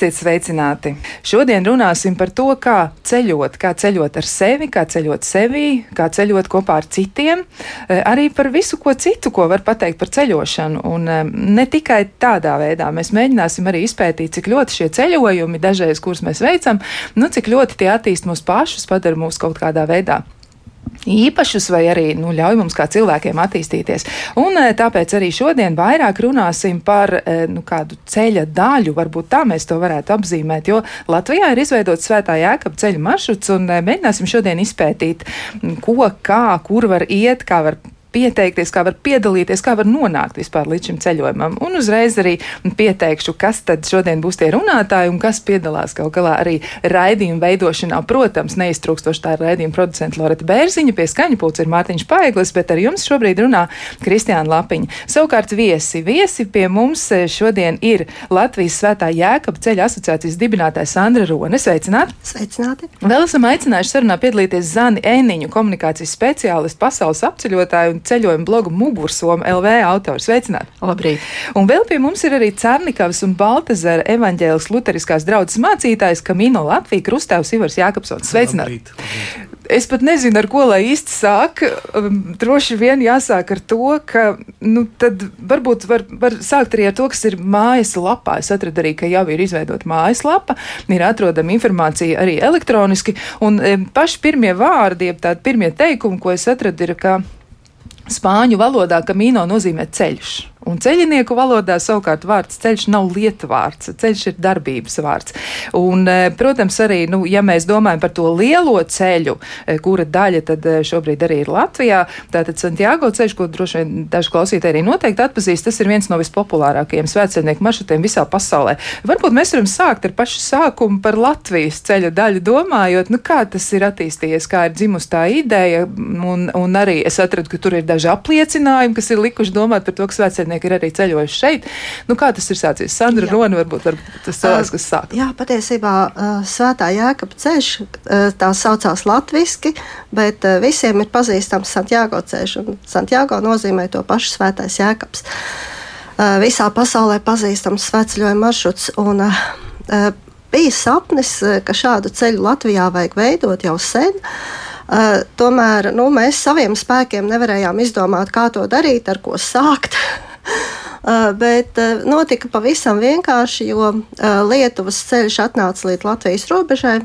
Esiet sveicināti! Šodien runāsim par to, kā ceļot, kā ceļot ar sevi, kā ceļot sevī, kā ceļot kopā ar citiem, eh, arī par visu ko citu, ko var pateikt par ceļošanu. Un eh, ne tikai tādā veidā mēs mēģināsim arī izpētīt, cik ļoti šie ceļojumi, dažreiz, kurus mēs veicam, nu, cik ļoti tie attīst mūs pašus, padara mūs kaut kādā veidā īpašus, vai arī nu, ļauj mums kā cilvēkiem attīstīties. Un eh, tāpēc arī šodien vairāk runāsim par eh, nu, kādu ceļa daļu, varbūt tā mēs to varētu apzīmēt, jo Latvijā ir izveidots svētā jēkab ceļa maršruts, un eh, mēģināsim šodien izpētīt, ko, kā, kur var iet, kā var pieteikties, kā var piedalīties, kā var nonākt vispār līdz šim ceļojumam. Un uzreiz arī pieteikšu, kas tad šodien būs tie runātāji un kas piedalās kaut galā arī raidījuma veidošanā. Protams, neiztrūkstoši tā ir raidījuma producenta Loreta Bērziņa, pie skaņa pulca ir Mārtiņš Paeglis, bet ar jums šobrīd runā Kristiāna Lapiņa. Savukārt viesi, viesi pie mums šodien ir Latvijas svētā Jēkaba ceļa asociācijas dibinātājs Sandra Rone. Sveicināti! Sveicināti! Vēl esam aicinājuši sarunā piedalīties Zani Ēniņu, komunikācijas speciālistu, pasaules apceļotāju ceļojuma bloga Mugursoma LV autors. Sveicināti! Labrīt! Un vēl pie mums ir arī Cārnikavas un Baltazara evaņģēlis Luteriskās draudzes mācītājs Kamino Latvija Krustēvs Ivars Jākapsons. Sveicināti! Labrīt, labrīt. Es pat nezinu, ar ko lai īsti sāk. Um, droši vien jāsāk ar to, ka nu, tad varbūt var, var sākt arī ar to, kas ir mājas lapā. Es atradu arī, ka jau ir izveidota mājaslapa, ir atrodama informācija arī elektroniski, un um, paši pirmie vārdi, jeb tādi pirmie teikumi, ko es atradu, ir, ka spāņu valodā kamīno nozīmē ceļš. Un ceļinieku valodā savukārt vārds ceļš nav lietvārds, ceļš ir darbības vārds. Un, e, protams, arī, nu, ja mēs domājam par to lielo ceļu, e, kura daļa tad e, šobrīd arī ir Latvijā, tātad Santiago ceļš, ko droši vien daži klausītāji arī noteikti atpazīst, tas ir viens no vispopulārākajiem svētceļnieku maršrutiem visā pasaulē. Varbūt mēs varam sākt ar pašu sākumu par Latvijas ceļa daļu, domājot, nu, kā tas ir attīstījies, kā ir dzimusi tā ideja, un, un arī es atradu, ka tur ir daži apliecinājumi, kas ir likuši domāt par to, ka svētceļnieki pētnieki ir arī ceļojuši šeit. Nu, kā tas ir sācies? Sandra Jā. Rona varbūt var tas cilvēks, kas sāk. Jā, patiesībā svētā jēkab ceļš, tā saucās latviski, bet visiem ir pazīstams Santiago ceļš, un Santiago nozīmē to pašu svētais jēkabs. Visā pasaulē pazīstams svētceļojuma maršruts. Un, bija sapnis, ka šādu ceļu Latvijā vajag veidot jau sen. Uh, tomēr nu, mēs saviem spēkiem nevarējām izdomāt, kā to darīt, ar ko sākt. Uh, bet uh, notika pavisam vienkārši, jo uh, Lietuvas ceļš atnāca līdz Latvijas robežai.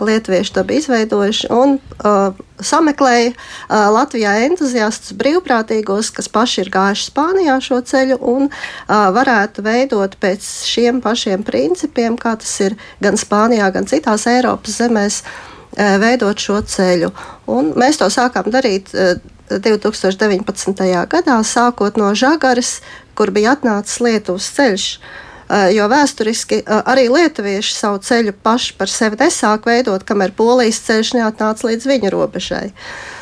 Lietuvieši to bija izveidojuši un uh, sameklēja uh, Latvijā entuziastus brīvprātīgos, kas paši ir gājuši Spānijā šo ceļu un uh, varētu veidot pēc šiem pašiem principiem, kā tas ir gan Spānijā, gan citās Eiropas zemēs, uh, veidot šo ceļu. Un mēs to sākām darīt. Uh, 2019. gadā, sākot no Žagaras, kur bija atnācis Lietuvas ceļš. Jo vēsturiski arī lietuvieši savu ceļu paši par sevi nesāk veidot, kamēr polijas ceļš neatnāca līdz viņu robežai. Uh,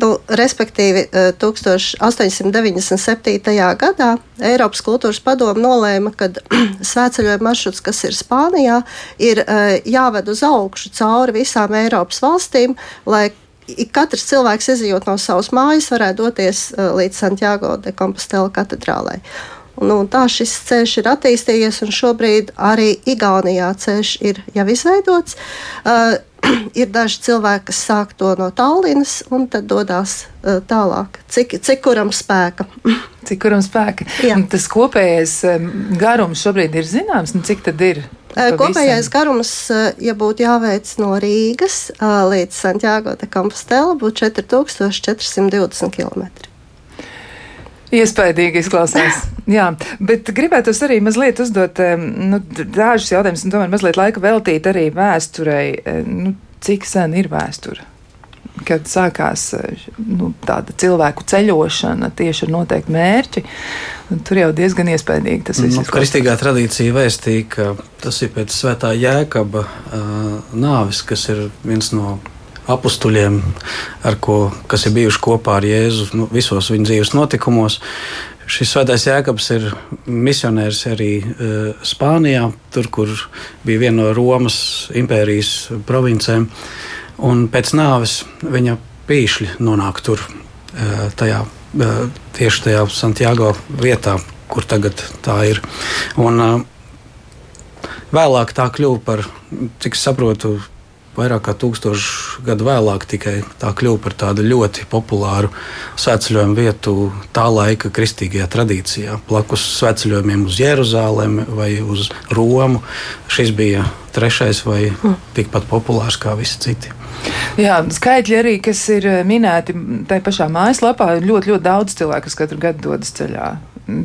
nu, respektīvi, uh, 1897. gadā Eiropas kultūras padome nolēma, ka svētceļojuma maršruts, kas ir Spānijā, ir uh, jāved uz augšu cauri visām Eiropas valstīm, lai katrs cilvēks, izjūt no savas mājas, varētu doties līdz Santiago de Compostela katedrālei. Nu, tā šis ceļš ir attīstījies, un šobrīd arī Igaunijā ceļš ir jau izveidots. Uh, ir daži cilvēki, kas sāk to no Tallinas un tad dodas uh, tālāk. Cik, cik kuram spēka? cik kuram spēka? Tas kopējais um, garums šobrīd ir zināms, nu, cik tad ir? Kopējais garums, ja būtu jāveic no Rīgas līdz Santiago de Compostela, būtu 4420 km. Iespējīgi izklausās. Jā, bet gribētu arī mazliet uzdot nu, dažus jautājumus, un tomēr mazliet laika veltīt arī vēsturei. Nu, cik sen ir vēsture? kad sākās nu, tāda cilvēku ceļošana tieši ar noteiktu mērķi. Tur jau diezgan iespaidīgi tas viss. Nu, kristīgā tradīcija vēstīja, ka tas ir pēc svētā jēkaba uh, nāves, kas ir viens no apstuļiem, ko, kas ir bijuši kopā ar Jēzu nu, visos viņa dzīves notikumos. Šis svētais jēkabs ir misionērs arī uh, Spānijā, tur, kur bija viena no Romas impērijas provincēm. Un pēc nāves viņa pīšļi nonāk tur, tajā, tieši tajā Santiago vietā, kur tagad tā ir. Un, vēlāk tā kļuva par, cik saprotu, vairāk kā tūkstošu gadu vēlāk tikai tā kļuva par tādu ļoti populāru svētceļojumu vietu tā laika kristīgajā tradīcijā. Blakus svētceļojumiem uz Jeruzalem vai uz Romu. Šis bija trešais vai tikpat populārs kā visi citi. Jā, skaitļi arī, kas ir minēti tajā pašā mājaslapā, ļoti, ļoti daudz cilvēku, kas katru gadu dodas ceļā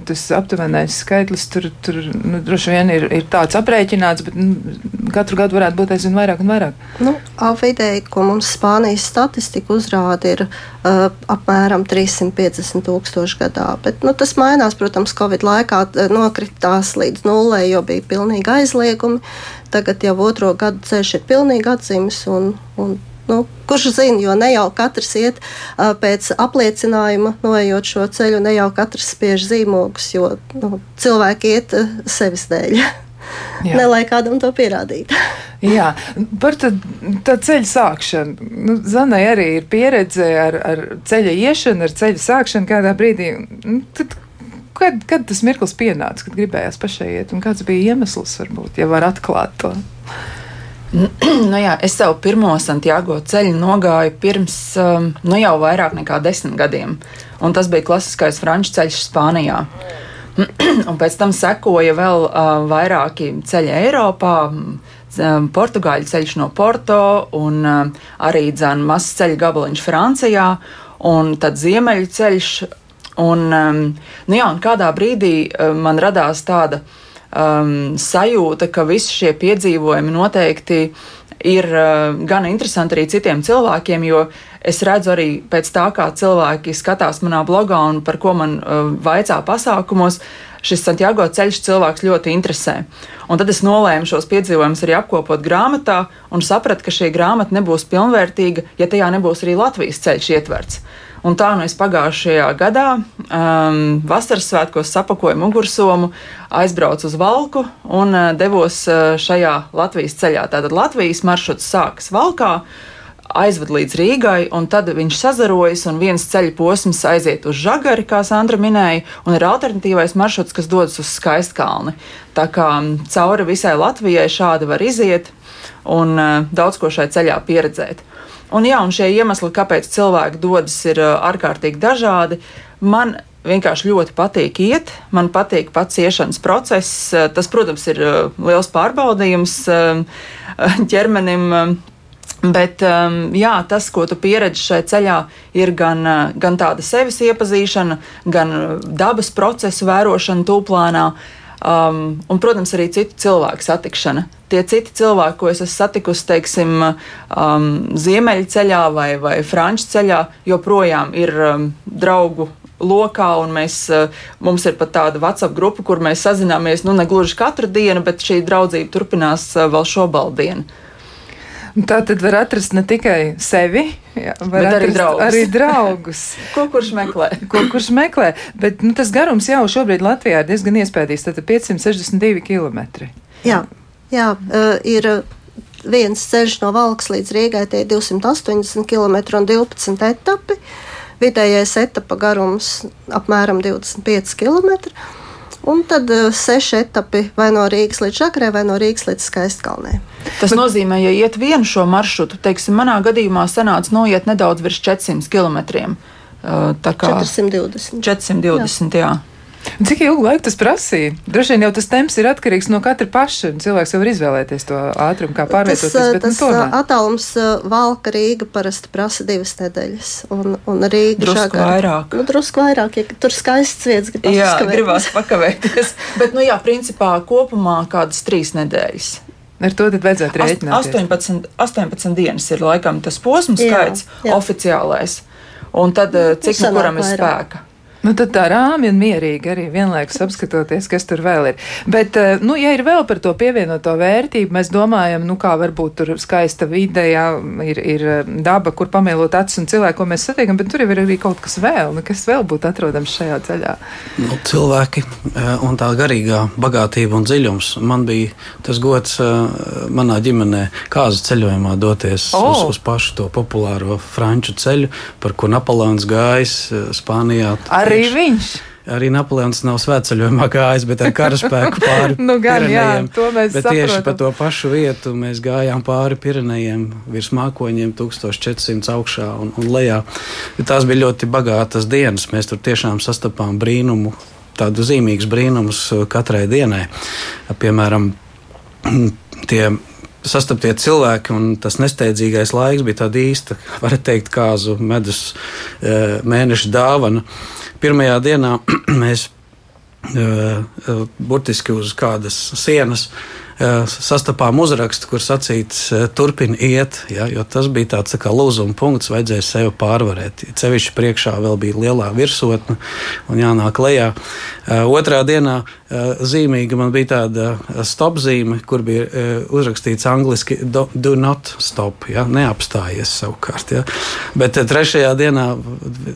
tas aptuvenais skaitlis tur, tur nu, droši vien ir, ir tāds aprēķināts, bet nu, katru gadu varētu būt aizvien vairāk un vairāk. Nu, vidēji, ko mums Spānijas statistika uzrāda, ir uh, apmēram 350 tūkstoši gadā. Bet, nu, tas mainās, protams, Covid laikā nokritās līdz nulē, jo bija pilnīgi aizliegumi. Tagad jau otro gadu ceļš ir pilnīgi atzīmes un, un Nu, kurš zina, jo ne jau katrs iet uh, pēc apliecinājuma, noejot šo ceļu, ne jau katrs spiež zīmogus, jo nu, cilvēki iet uh, sevis dēļ. Jā. Ne lai kādam to pierādītu. Jā, par tā ceļa sākšanu. Nu, Zanai arī ir pieredze ar, ar ceļa iešanu, ar ceļa sākšanu kādā brīdī. Nu, tad, kad, kad tas mirklis pienāca, kad gribējās pašai iet, un kāds bija iemesls, varbūt, ja var atklāt to? Nu jā, es savu pirmo Santiago ceļu nogāju pirms um, nu jau vairāk nekā desmit gadiem. Un tas bija klasiskais franču ceļš Spānijā. un pēc tam sekoja vēl uh, vairāki ceļi Eiropā. Um, Portugāļu ceļš no Porto, un uh, arī dzēna mazs ceļa gabaliņš Francijā, un tad ziemeļu ceļš. Un, um, nu jā, un kādā brīdī uh, man radās tāda uh, um, sajūta, ka visi šie piedzīvojumi noteikti ir uh, gan interesanti arī citiem cilvēkiem, jo es redzu arī pēc tā, kā cilvēki skatās manā blogā un par ko man uh, vaicā pasākumos. Šis Santiago ceļš cilvēks ļoti interesē. Un tad es nolēmu šos piedzīvojumus arī apkopot grāmatā un sapratu, ka šī grāmata nebūs pilnvērtīga, ja tajā nebūs arī Latvijas ceļš ietverts. Un tā nu es pagājušajā gadā um, vasaras svētkos sapakoju mugursomu, aizbraucu uz Valku un uh, devos uh, šajā Latvijas ceļā. Tātad Latvijas maršruts sākas Valkā. Aizved līdz Rīgai, un tad viņš sazarojas, un viens ceļa posms aiziet uz Žagari, kā Sandra minēja, un ir alternatīvais maršruts, kas dodas uz Skaistkalni. Tā kā um, cauri visai Latvijai šādi var iziet un uh, daudz ko šai ceļā pieredzēt. Un, jā, un šie iemesli, kāpēc cilvēki dodas, ir ārkārtīgi dažādi. Man vienkārši ļoti patīk iet, man patīk pats iešanas process. Tas, protams, ir liels pārbaudījums ķermenim. Bet jā, tas, ko tu pieredzi šajā ceļā, ir gan, gan tāda sevis iepazīšana, gan dabas procesu vērošana tūplānā, um, un, protams, arī citu cilvēku satikšana tie citi cilvēki, ko es esmu satikusi, teiksim, um, Ziemeļceļā vai, vai Franču ceļā, joprojām ir um, draugu lokā, un mēs, uh, mums ir pat tāda WhatsApp grupa, kur mēs sazināmies, nu, ne gluži katru dienu, bet šī draudzība turpinās uh, vēl šobaldienu. Tā tad var atrast ne tikai sevi, jā, bet arī draugus. Arī draugus. Ko kurš meklē? Ko kurš meklē. Bet nu, tas garums jau šobrīd Latvijā ir diezgan iespējams. Tad 562 km. Jā, Jā, uh, ir viens ceļš no Valkas līdz Rīgai, tie ir 280 km un 12 etapi. Vidējais etapa garums apmēram 25 km. Un tad uh, seši etapi vai no Rīgas līdz Žakarē, vai no Rīgas līdz Skaistkalnē. Tas nozīmē, ja iet vienu šo maršrutu, teiksim, manā gadījumā sanāca noiet nedaudz virs 400 km. Uh, tā kā 420. 420, jā. jā. Cik ilgu laiku tas prasīja? Droši vien jau tas temps ir atkarīgs no katra paša. Cilvēks jau var izvēlēties to ātrumu, kā pārvietoties. Tas, bet, nu, tas nu, attālums Valka Rīga parasti prasa divas nedēļas. Un, un Rīga drusku šagā, vairāk. Nu, drusku vairāk, ja tur skaists vietas gribas jā, pakavēties. gribas pakavēties. bet, nu jā, principā kopumā kādas trīs nedēļas. Ar to tad vajadzētu rēķināt. 18, 18 dienas ir laikam tas posms skaits jā, jā. oficiālais. Un tad cik nu kuram ir spēka? Nu, tad tā rāmi un mierīgi arī vienlaikus apskatoties, kas tur vēl ir. Bet, eh, nu, ja ir vēl par to pievienoto vērtību, mēs domājam, nu, kā varbūt tur skaista vide, jā, ir, ir eh, daba, kur pamēlot acis un cilvēku, ko mēs satiekam, bet tur jau ir arī kaut kas vēl, nu, kas vēl būtu atrodams šajā ceļā. Nu, cilvēki eh, un tā garīgā bagātība un dziļums. Man bija tas gods manā ģimenē kāzu ceļojumā doties oh. uz, uz pašu to populāro franču ceļu, par ko Napoleons gājis Spānijā. Ar arī viņš. arī Napoleons nav svētceļojumā gājis, bet ar karaspēku pāri nu, gan, jā, Pirenejiem. bet saprotam. tieši pa to pašu vietu mēs gājām pāri Pirenejiem virs mākoņiem 1400 augšā un, un lejā. Tās bija ļoti bagātas dienas. Mēs tur tiešām sastapām brīnumu, tādu zīmīgus brīnumus katrai dienai. Piemēram, tie sastaptie cilvēki, un tas nesteidzīgais laiks bija tāda īsta, varētu teikt, kāzu medus e, mēneša dāvana. Pirmajā dienā mēs burtiski uz kādas sienas sastapām uzrakstu, kur sacīts, turpini iet, ja, jo tas bija tāds tā kā lūzuma punkts, vajadzēja sevi pārvarēt. Cevišķi priekšā vēl bija lielā virsotne un jānāk lejā. Otrā dienā zīmīga man bija tāda stopzīme, kur bija uzrakstīts angliski do, do not stop, ja, neapstājies savukārt. Ja. Bet trešajā dienā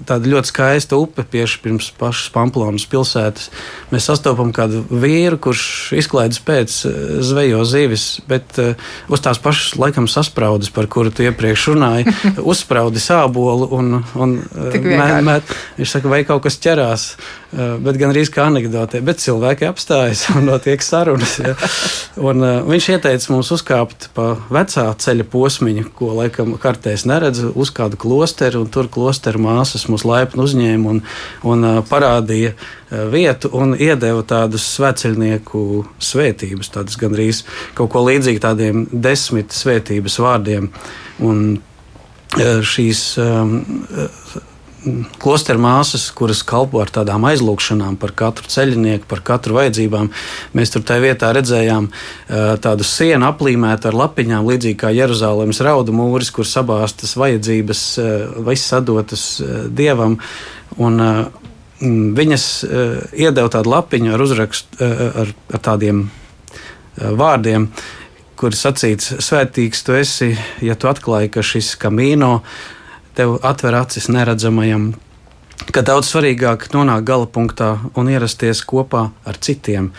tāda ļoti skaista upe tieši pirms pašas Pamplonas pilsētas. Mēs sastopam kādu vīru, kurš izklaides pēc zvejo zivis, bet uz tās pašas laikam saspraudas, par kuru tu iepriekš runāji, uzspraudi sābolu un, un mē, viņš saka, vai kaut kas ķerās. Eh, bet gan arī kā anekdotē, bet cilvēki apstājas un notiek sarunas. Ja. Un, uh, viņš ieteica mums uzkāpt pa vecā ceļa posmiņu, ko laikam kartēs neredz, uz kādu klosteru, tur klosteru māsas mūs laipni uzņēma un, un uh, parādīja vietu un iedeva tādus sveceļnieku svētības, tādas gandrīz kaut ko līdzīgu tādiem desmit svētības vārdiem. Un, šīs um, klosteru māsas, kuras kalpo ar tādām aizlūgšanām par katru ceļnieku, par katru vajadzībām. Mēs tur tajā vietā redzējām tādu sienu aplīmētu ar lapiņām, līdzīgi kā Jeruzalemes raudu mūris, kur sabāztas vajadzības, viss sadotas dievam. Un, viņas iedeva tādu lapiņu ar uzrakstu, ar, ar tādiem vārdiem kur sacīts, svētīgs tu esi, ja tu atklāji, ka šis kamīno tev atver acis neredzamajam, ka daudz svarīgāk nonākt gala punktā un ierasties kopā ar citiem,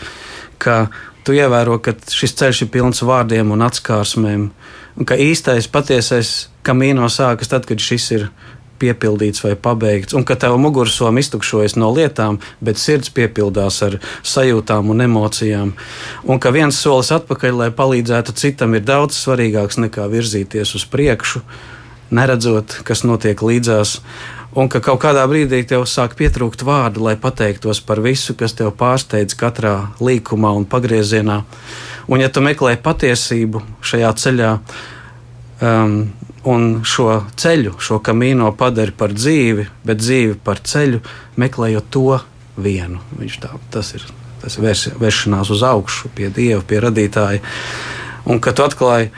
ka tu ievēro, ka šis ceļš ir pilns vārdiem un atskārsmēm, un ka īstais, patiesais kamīno sākas tad, kad šis ir piepildīts vai pabeigts, un ka tava mugursoma iztukšojas no lietām, bet sirds piepildās ar sajūtām un emocijām, un ka viens solis atpakaļ, lai palīdzētu citam, ir daudz svarīgāks nekā virzīties uz priekšu neredzot, kas notiek līdzās. Un ka kaut kādā brīdī tev sāk pietrūkt vārdu, lai pateiktos par visu, kas tev pārsteidz katrā līkumā un pagriezienā. Un, ja tu meklē patiesību šajā ceļā, um, un šo ceļu, šo kamīno padari par dzīvi, bet dzīvi par ceļu, meklējot to vienu. Viņš tā, tas ir tas ir vēršanās uz augšu, pie Dieva, pie radītāja. Un kad tu atklāji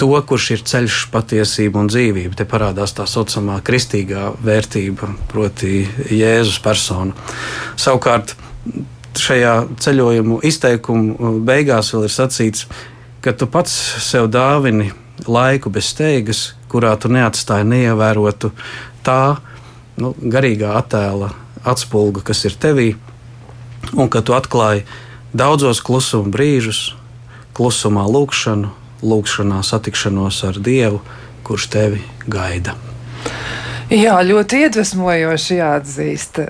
to, kurš ir ceļš, patiesība un dzīvība. Te parādās tā saucamā kristīgā vērtība, proti, Jēzus persona. Savukārt, šajā ceļojuma izteikuma beigās vēl ir sacīts, ka tu pats sev dāvini laiku bez steigas, kurā tu neatstāji neievērotu tā nu, garīgā attēla atspulga, kas ir tevī, un ka tu atklāji daudzos klusuma brīžus, klusumā lūkšanu, lūgšanā satikšanos ar Dievu, kurš tevi gaida. Jā, ļoti iedvesmojoši jāatzīst.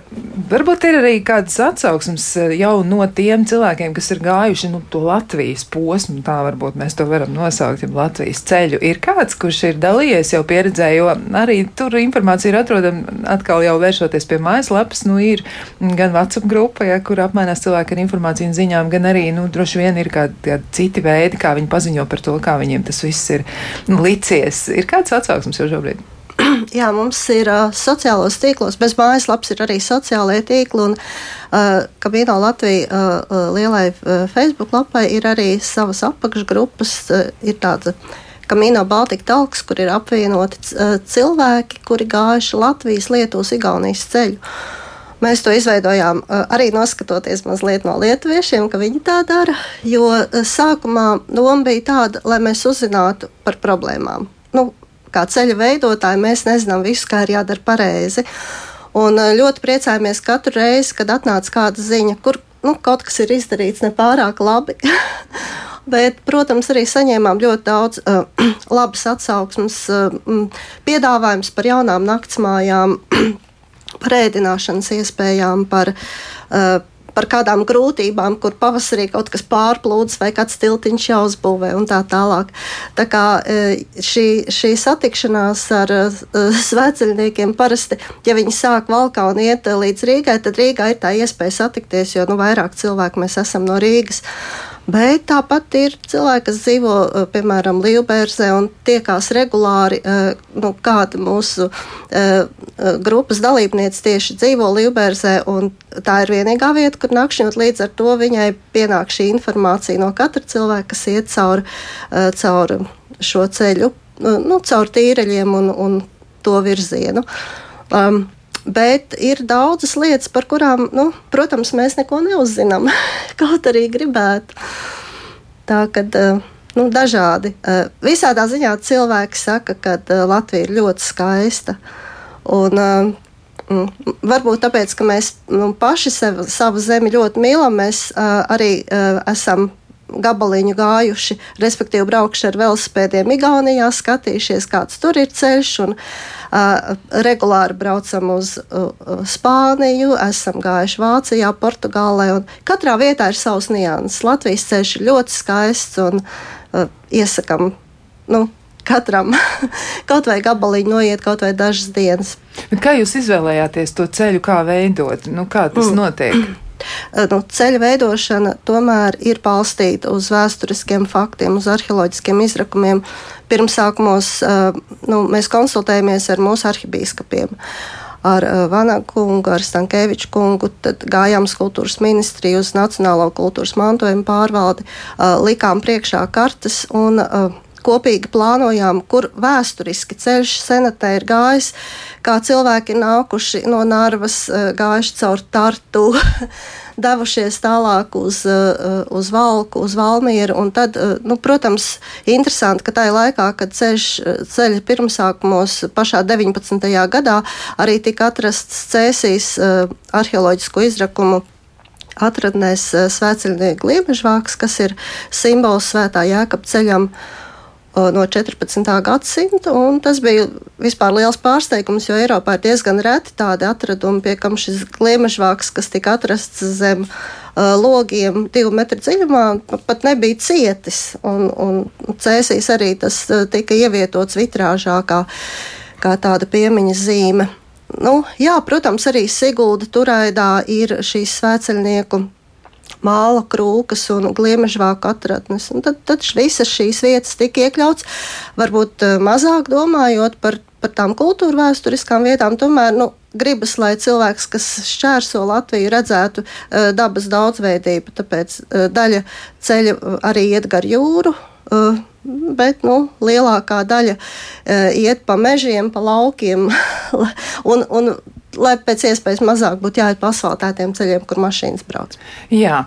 Varbūt ir arī kādas atsauksmes eh, jau no tiem cilvēkiem, kas ir gājuši nu, to Latvijas posmu, tā varbūt mēs to varam nosaukt, ja Latvijas ceļu. Ir kāds, kurš ir dalījies jau pieredzē, jo arī tur informācija ir atrodama atkal jau vēršoties pie mājaslapas, nu ir gan WhatsApp grupa, ja, kur apmainās cilvēki ar informāciju un ziņām, gan arī, nu, droši vien ir kādi, kādi citi veidi, kā viņi paziņo par to, kā viņiem tas viss ir nu, licies. Ir kāds atsauksmes jau šobrīd? Jā, mums ir uh, sociālos tīklos, bez mājaslapas ir arī sociālajie tīkli. Un, uh, Kabīno Latvija uh, lielai uh, Facebook lapai ir arī savas apakšgrupas. Uh, ir tāda Kamino Baltika talks, kur ir apvienoti uh, cilvēki, kuri gājuši Latvijas, Lietuvas, Igaunijas ceļu. Mēs to izveidojām arī noskatoties mazliet no lietuviešiem, ka viņi tā dara. Jo sākumā doma bija tāda, lai mēs uzzinātu par problēmām. Nu, kā ceļa veidotāji, mēs nezinām visu, kā ir jādara pareizi. Un eh, ļoti priecājamies katru reizi, kad atnāca kāda ziņa, kur nu, kaut kas ir izdarīts nepārāk labi. Bet, protams, arī saņēmām ļoti daudz uh, labas atsauksmes, uh, piedāvājums par jaunām naktsmājām. par ēdināšanas iespējām, par uh, par kādām grūtībām, kur pavasarī kaut kas pārplūds vai kāds tiltiņš jāuzbūvē un tā tālāk. Tā kā e, šī, šī satikšanās ar e, svētceļniekiem parasti, ja viņi sāk valkā un iet līdz Rīgai, tad Rīgā ir tā iespēja satikties, jo nu, vairāk cilvēku mēs esam no Rīgas. Bet tāpat ir cilvēki, kas dzīvo eh, piemēram Līvbērzē un tiekās regulāri. Eh, nu, kāda mūsu eh, grupas dalībniece tieši dzīvo Līvbērzē, un tā ir vienīgā vieta, kur nakšņot. Līdz ar to viņai pienāk šī informācija no katra cilvēka, kas iet cauri caur šo ceļu, nu, caur tīreļiem un, un to virzienu. Um, Bet ir daudzas lietas, par kurām, nu, protams, mēs neko neuzzinām. Kaut arī gribētu. Tā kad eh, nu, dažādi. Eh, visādā ziņā cilvēki saka, ka eh, Latvija ir ļoti skaista. Un, Varbūt tāpēc, ka mēs nu, paši sev, savu zemi ļoti mīlam, mēs uh, arī uh, esam gabaliņu gājuši, respektīvi braukšu ar velospēdiem Igaunijā, skatījušies, kāds tur ir ceļš. Un, uh, regulāri braucam uz uh, Spāniju, esam gājuši Vācijā, Portugālē. Katrā vietā ir savs nianses. Latvijas ceļš ir ļoti skaists un uh, iesakam. Nu, Katram kaut vai gabaliņu noiet, kaut vai dažas dienas. Bet kā jūs izvēlējāties to ceļu, kā veidot? Nu, kā tas mm. notiek? Nu, ceļa veidošana tomēr ir balstīta uz vēsturiskiem faktiem, uz arheoloģiskiem izrakumiem. Pirmsākumos nu, mēs konsultējamies ar mūsu arhibīskapiem ar Vanagu kungu, ar Stankēviču kungu, tad gājām uz kultūras ministriju, uz Nacionālo kultūras mantojumu pārvaldi, likām priekšā kartes un uh, kopīgi plānojām, kur vēsturiski ceļš senatē ir gājis, kā cilvēki nākuši no Narvas, eh, gājuši caur Tartu. devušies tālāk uz, eh, uz Valku, uz Valmieru. Tad, eh, nu, protams, interesanti, ka tajā laikā, kad ceļš, ceļa pirmsākumos pašā 19. gadā arī tika atrasts Cēsīs arheoloģisko izrakumu atradnēs svētceļnieku gliemežvāks, kas ir simbols svētā jēkab ceļam. No 14. gadsimta. Tas bija vispār liels pārsteigums, jo Eiropā ir diezgan reti tādi atradumi, pie kam šis gliemežvāks, kas tika atrasts zem logiem divu metru dziļumā, pat nebija cietis. Un, un cēsīs arī tas tika ievietots vitrāžā kā, kā tāda piemiņas zīme. Nu, jā, protams, arī Sigulda turaidā ir šīs svēceļnieku māla krūkas un gliemežvāku atradnes. Un tad, tad visas šīs vietas tika iekļauts, varbūt eh, mazāk domājot par, par tām kultūra vēsturiskām vietām, tomēr nu, gribas, lai cilvēks, kas šķērso Latviju, redzētu uh, dabas daudzveidību. Tāpēc uh, daļa ceļa arī iet gar jūru. Uh, bet nu, lielākā daļa uh, iet pa mežiem, pa laukiem. un, un lai pēc iespējas mazāk būtu jāiet pa asfaltētiem ceļiem, kur mašīnas brauc. Jā,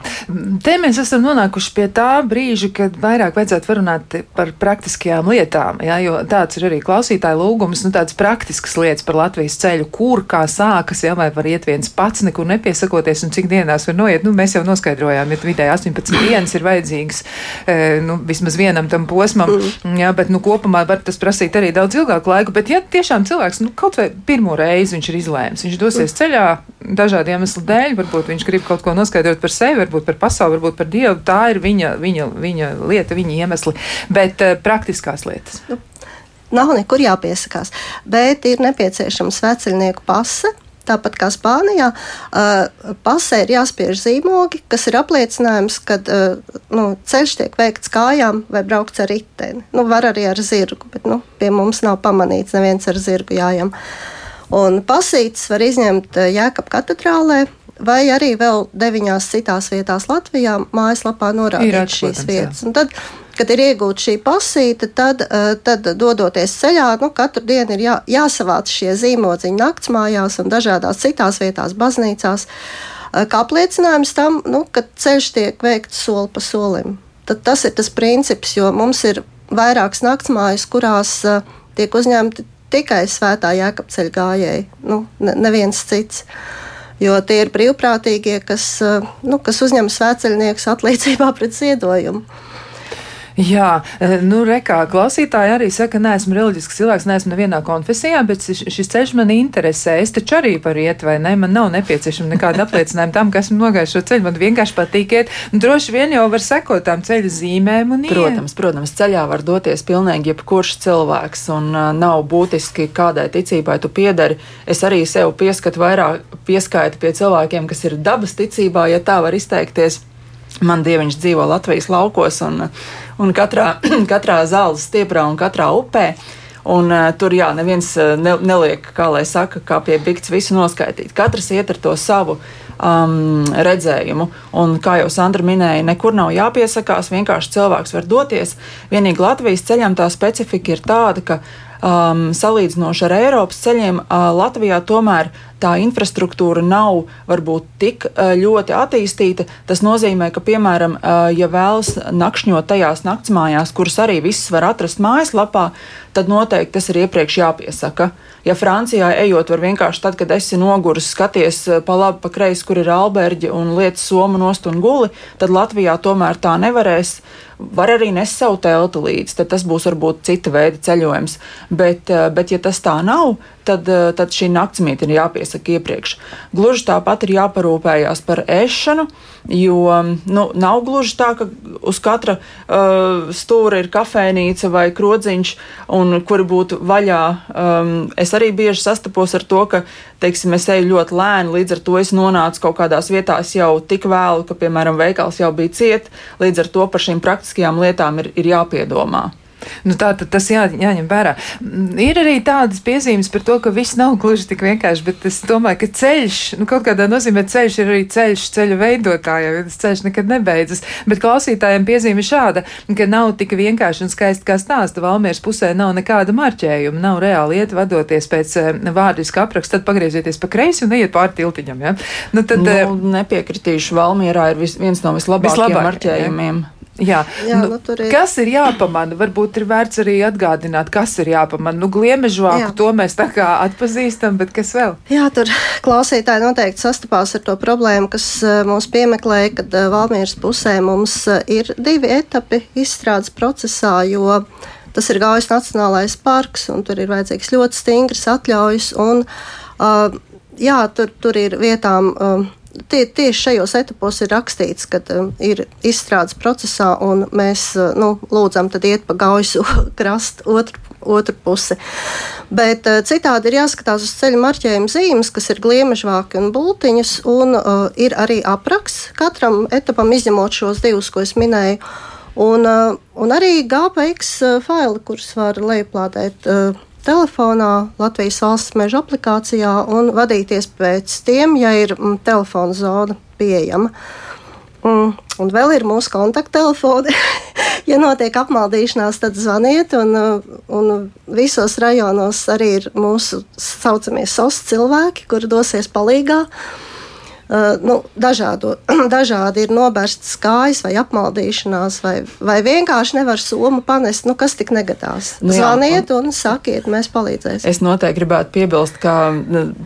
te mēs esam nonākuši pie tā brīža, kad vairāk vajadzētu runāt par praktiskajām lietām, jā, jo tāds ir arī klausītāju lūgums, nu tādas praktiskas lietas par Latvijas ceļu, kur kā sākas, jā, vai var iet viens pats, nekur nepiesakoties un cik dienās var noiet. Nu, mēs jau noskaidrojām, ja vidēji 18 dienas ir vajadzīgas, e, nu, vismaz vienam tam posmam, mm. jā, bet, nu, kopumā var tas prasīt arī daudz ilgāku laiku, bet ja tiešām cilvēks, nu, kaut vai pirmo reizi viņš ir izlēms, iespējams. Viņš dosies ceļā dažādu iemeslu dēļ, varbūt viņš grib kaut ko noskaidrot par sevi, varbūt par pasauli, varbūt par Dievu. Tā ir viņa, viņa, viņa lieta, viņa iemesli, bet uh, praktiskās lietas. Nu, nav nekur jāpiesakās, bet ir nepieciešama sveceļnieku pase. Tāpat kā Spānijā, uh, pasē ir jāspiež zīmogi, kas ir apliecinājums, ka uh, nu, ceļš tiek veikts kājām vai braukts ar riteni. Nu, var arī ar zirgu, bet nu, pie mums nav pamanīts neviens ar zirgu jājām. Uh, Un pasītas var izņemt eh, Jēkab katedrālē, vai arī vēl deviņās citās vietās Latvijā mājaslapā norādīt šīs vietas. Tad, kad ir iegūta šī pasīta, tad, eh, tad dodoties ceļā, nu, katru dienu ir jā, jāsavāc šie zīmodziņi naktsmājās un dažādās citās vietās, baznīcās, eh, kā apliecinājums tam, nu, ka ceļš tiek veikts soli pa solim. Tad tas ir tas princips, jo mums ir vairākas naktsmājas, kurās tiek uzņemti tikai svētā jēkabceļa gājēji, nu, neviens cits. Jo tie ir brīvprātīgie, kas, eh, nu, kas uzņem svētceļniekus atlīdzībā pret ziedojumu. Jā, e, nu, rekā klausītāji arī saka, neesmu reliģisks cilvēks, neesmu nevienā konfesijā, bet šis ceļš man interesē. Es taču arī varu iet, vai ne? Man nav nepieciešama nekāda apliecinājuma tam, ka esmu nogājis šo ceļu. Man vienkārši patīk iet. Un droši vien jau var sekot tām ceļa zīmēm. Protams, protams, ceļā var doties pilnīgi jebkurš cilvēks, un uh, nav būtiski, kādai ticībai tu piedari. Es arī sev pieskatu vairāk, pieskaitu pie cilvēkiem, kas ir dabas ticībā, ja tā var izteikties. Man dieviņš dzīvo Latvijas laukos un, un katrā, katrā zāles stieprā un katrā upē. Un, uh, tur jā, neviens ne, neliek, kā lai saka, kā pie bikts visu noskaidrot. Katrs iet ar to savu um, redzējumu. Un, kā jau Sandra minēja, nekur nav jāpiesakās, vienkārši cilvēks var doties. Vienīgi Latvijas ceļam tā specifika ir tāda, ka um, salīdzinoši ar Eiropas ceļiem, uh, Latvijā tomēr tā infrastruktūra nav varbūt tik ļoti attīstīta. Tas nozīmē, ka, piemēram, ja vēlas nakšņot tajās naktsmājās, kuras arī visas var atrast mājaslapā, tad noteikti tas ir iepriekš jāpiesaka. Ja Francijā ejot, var vienkārši tad, kad esi noguris, skaties pa labi, pa kreisi, kur ir alberģi un lietas somu nost un guli, tad Latvijā tomēr tā nevarēs. Var arī nest savu telti līdzi, tad tas būs varbūt cita veida ceļojums. Bet, bet ja tas tā nav, tad, eh, tad šī naktsmīte ir jāpiesaka iepriekš. Gluži tāpat ir jāparūpējās par ēšanu, jo nu, nav gluži tā, ka uz katra uh, stūra ir kafejnīca vai krodziņš, un kuri būtu vaļā. Um, es arī bieži sastapos ar to, ka, teiksim, es eju ļoti lēni, līdz ar to es nonācu kaut kādās vietās jau tik vēlu, ka, piemēram, veikals jau bija ciet, līdz ar to par šīm praktiskajām lietām ir, ir jāpiedomā. Nu, tā tad tas jā, jāņem vērā. Ir arī tādas piezīmes par to, ka viss nav gluži tik vienkārši, bet es domāju, ka ceļš, nu, kaut kādā nozīmē ceļš ir arī ceļš ceļu veidotājiem, jo tas ceļš nekad nebeidzas. Bet klausītājiem piezīme šāda, ka nav tik vienkārši un skaisti kā stāsta. Valmieras pusē nav nekāda marķējuma, nav reāli iet vadoties pēc eh, vārdiska apraksta, tad pagriezieties pa kreisi un iet pāri tiltiņam. Ja? Nu, tad, nu, eh, nepiekritīšu, Valmierā ir vis, viens no vislabākajiem vislabāk, marķējumiem. Ja? Jā, jā nu, nu, ir... kas ir jāpamana? Varbūt ir vērts arī atgādināt, kas ir jāpamana. Nu, gliemežvāku to mēs tā kā atpazīstam, bet kas vēl? Jā, tur klausītāji noteikti sastapās ar to problēmu, kas eh, mūs piemeklēja, kad eh, Valmīras pusē mums eh, ir divi etapi izstrādes procesā, jo tas ir Gaujas Nacionālais parks, un tur ir vajadzīgs ļoti stingras atļaujas. Un, uh, jā, tur, tur ir vietām. Uh, tie, tieši šajos etapos ir rakstīts, ka um, ir izstrādes procesā, un mēs uh, nu, lūdzam, tad iet pa gausu krastu otru, otru pusi. Bet uh, citādi ir jāskatās uz ceļu marķējuma zīmes, kas ir gliemežvāki un bultiņas, un uh, ir arī apraksts katram etapam, izņemot šos divus, ko es minēju. Un, uh, un arī GPX uh, faili, kurus var lejuplādēt. Uh, telefonā, Latvijas valsts meža aplikācijā un vadīties pēc tiem, ja ir mm, telefona zona pieejama. Un, un vēl ir mūsu kontakttelefoni. ja notiek apmaldīšanās, tad zvaniet. Un, un visos rajonos arī ir mūsu saucamie SOS cilvēki, kuri dosies palīdzīgā. Uh, nu, dažādo, dažādi ir noberstas kājas, vai apmaldīšanās, vai, vai vienkārši nevar somu panest. Nu, kas tik negadās? Nu, Zvaniet un, un sakiet, mēs palīdzēsim. Es noteikti gribētu piebilst, ka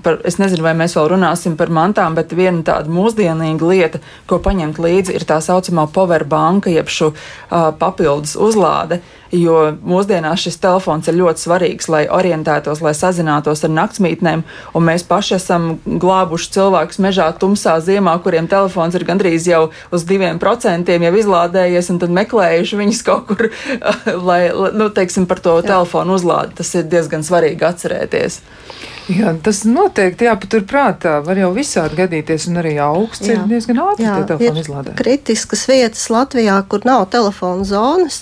par, es nezinu, vai mēs vēl runāsim par mantām, bet viena tāda mūsdienīga lieta, ko paņemt līdzi, ir tā saucamā powerbanka, jeb šo uh, papildus uzlāde. Uh, jo mūsdienās šis telefons ir ļoti svarīgs, lai orientētos, lai sazinātos ar naktsmītnēm, un mēs paši esam glābuši cilvēkus mežā tumsā ziemā, kuriem telefons ir gandrīz jau uz diviem procentiem jau izlādējies, un tad meklējuši viņus kaut kur, lai, nu, teiksim, par to Jā. telefonu uzlādi. Tas ir diezgan svarīgi atcerēties. Jā, tas noteikti jāpatur prātā. Var jau visādi gadīties, un arī augsts jā. ir diezgan ātri tie telefoni izlādē. Kritiskas vietas Latvijā, kur nav telefona zonas,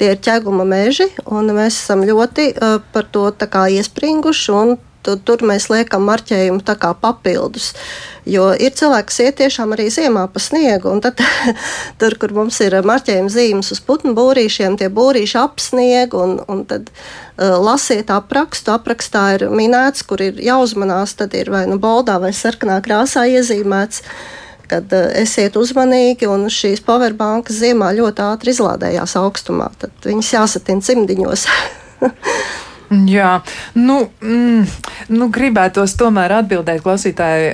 tie ir ķeguma meži, un mēs esam ļoti uh, par to iespringuši tur, tur mēs liekam marķējumu tā kā papildus. Jo ir cilvēki, kas iet tiešām arī ziemā pa sniegu, un tad tur, kur mums ir marķējuma zīmes uz putnu būrīšiem, tie būrīši ap sniegu, un, un tad uh, lasiet aprakstu. Aprakstā ir minēts, kur ir jāuzmanās, tad ir vai nu boldā vai sarkanā krāsā iezīmēts kad uh, esiet uzmanīgi, un šīs powerbankas ziemā ļoti ātri izlādējās augstumā. Tad viņas jāsatina cimdiņos. Jā, nu, mm, nu gribētos tomēr atbildēt klausītāji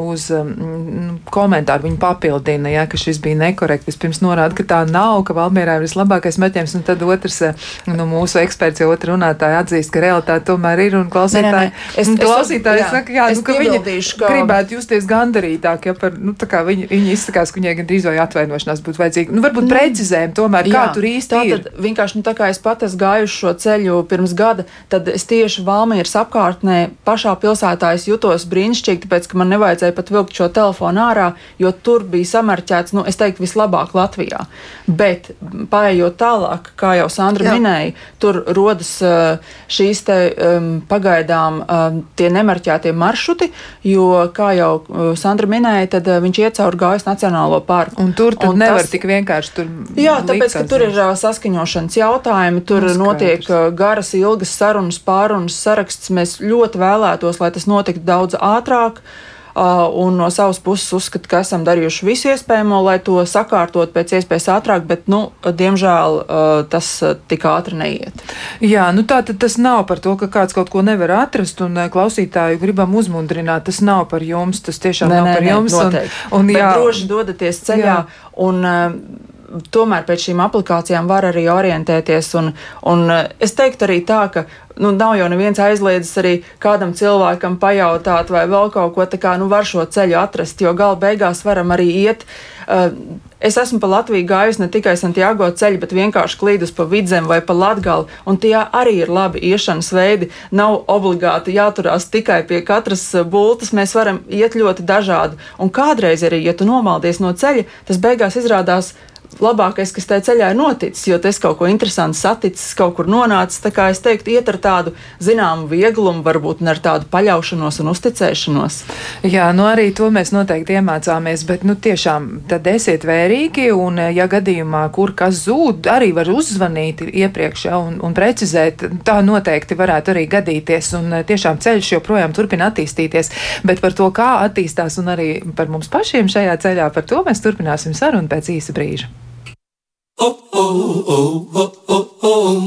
uz um, komentāru. Viņa papildina, ja, ka šis bija nekorekti. Vispirms norāda, ka tā nav, ka Valmierā ir vislabākais meķēms, un tad otrs, eh, nu, mūsu eksperts jau otru runātāju atzīst, ka realitāte tomēr ir, un klausītāji, nē, nē, nē. Es, klausītāji es, saka, jā, nu, ka viņi ka... gribētu justies gandarītāk, ja par, nu, tā kā viņi, viņi izsakās, ka viņai gan drīz vai atvainošanās būtu vajadzīga. Nu, varbūt nu, precizējumi tomēr, jā, kā tur īsti tā, ir. Vienkārši, nu, tā kā es pat esmu gājuši šo ceļu pirms gada, tad es tieši Valmīras apkārtnē pašā pilsētā jutos brīnišķīgi, tāpēc, ka man nevajadzēja pat vilkt šo telefonu ārā, jo tur bija samarķēts, nu, es teiktu, vislabāk Latvijā. Bet pārējot tālāk, kā jau Sandra Jā. minēja, tur rodas uh, šīs te um, pagaidām um, tie nemarķētie maršruti, jo, kā jau uh, Sandra minēja, tad uh, viņš iet cauri Gājas Nacionālo parku. Un tur un nevar tas, tik vienkārši tur. Jā, tāpēc, ka tur ir saskaņošanas jautājumi, tur Skaidrs. notiek garas, ilgas sarunas, pārunas saraksts. Mēs ļoti vēlētos, lai tas notiktu daudz ātrāk. Un no savas puses uzskatu, ka esam darījuši visu iespējamo, lai to sakārtot pēc iespējas ātrāk, bet, nu, diemžēl tas tik ātri neiet. Jā, nu tā tad tas nav par to, ka kāds kaut ko nevar atrast, un klausītāju gribam uzmundrināt. Tas nav par jums, tas tiešām nē, nav nē, par nē, jums. Noteikti. Un, un, jā, droši dodaties ceļā. Jā. Un, tomēr pēc šīm aplikācijām var arī orientēties. Un, un eh, es teiktu arī tā, ka nu, nav jau neviens aizliedzis arī kādam cilvēkam pajautāt, vai vēl kaut ko tādu, nu, var šo ceļu atrast, jo gala beigās varam arī iet. Uh, Es esmu pa Latviju gājus ne tikai Santiago ceļu, bet vienkārši klīdus pa vidzem vai pa latgali, un tie arī ir labi iešanas veidi. Nav obligāti jāturās tikai pie katras eh, bultas, mēs varam iet ļoti dažādi. Un kādreiz arī, ja tu nomaldies no ceļa, tas beigās izrādās labākais, kas tajā ceļā ir noticis, jo tas kaut ko interesantu saticis, kaut kur nonācis. Tā kā es teiktu, iet ar tādu zināmu vieglumu, varbūt ne ar tādu paļaušanos un uzticēšanos. Jā, nu arī to mēs noteikti iemācāmies, bet nu tiešām tad esiet vērīgi un, ja gadījumā, kur kas zūd, arī var uzzvanīt iepriekš ja, un, un precizēt. Tā noteikti varētu arī gadīties un tiešām ceļš joprojām turpina attīstīties, bet par to, kā attīstās un arī par mums pašiem šajā ceļā, par to mēs turpināsim sarunu pēc īsa brīža.